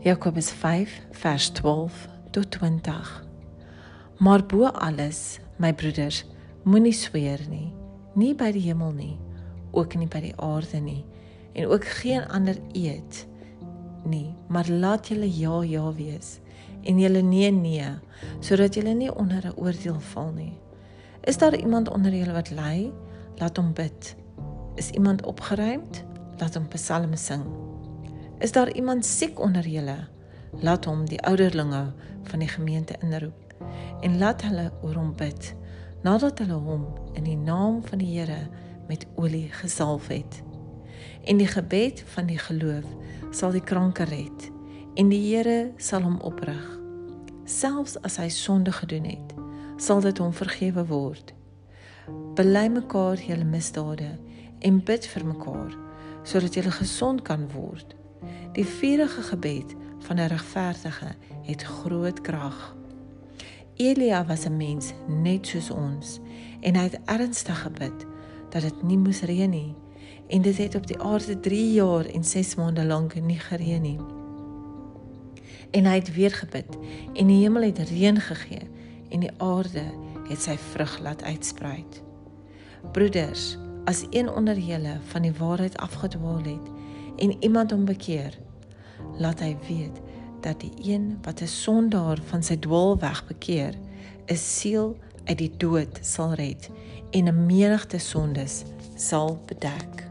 Jakobus 5 vers 12 tot 20. Maar bo alles, my broeders, moenie sweer nie, nie by die hemel nie, ook nie by die aarde nie, en ook geen ander eed nie, maar laat julle ja ja wees en julle nee nee, sodat julle nie onder 'n oordeel val nie. Is daar iemand onder julle wat ly? Laat hom bid. Is iemand opgeruimd? Laat hom psalme sing. Is daar iemand siek onder julle? Laat hom die ouderlinge van die gemeente inroep en laat hulle oor hom bid nadat hulle hom in die naam van die Here met olie gesalf het. En die gebed van die geloof sal die kranke red en die Here sal hom oprig. Selfs as hy sonde gedoen het, sal dit hom vergewe word. Bely mekaar julle misdade en bid vir mekaar sodat julle gesond kan word. Die vurige gebed van 'n regverdige het groot krag. Elia was 'n mens net soos ons en hy het ernstig gebid dat dit nie moes reën nie en dit het op die aarde 3 jaar en 6 maande lank nie gereën nie. En hy het weer gebid en die hemel het reën gegee en die aarde het sy vrug laat uitsprei. Broeders, as een onder julle van die waarheid afgedwaal het en iemand hom bekeer, laat hy weet dat die een wat 'n sondaar van sy dwaalweg bekeer, 'n siel uit die dood sal red en 'n menigte sondes sal bedek.